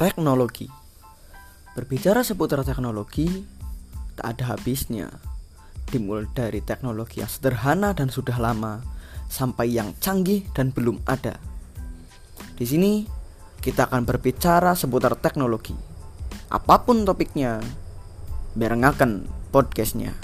teknologi. Berbicara seputar teknologi, tak ada habisnya. Dimulai dari teknologi yang sederhana dan sudah lama, sampai yang canggih dan belum ada. Di sini, kita akan berbicara seputar teknologi. Apa pun topiknya, barengaken podcastnya.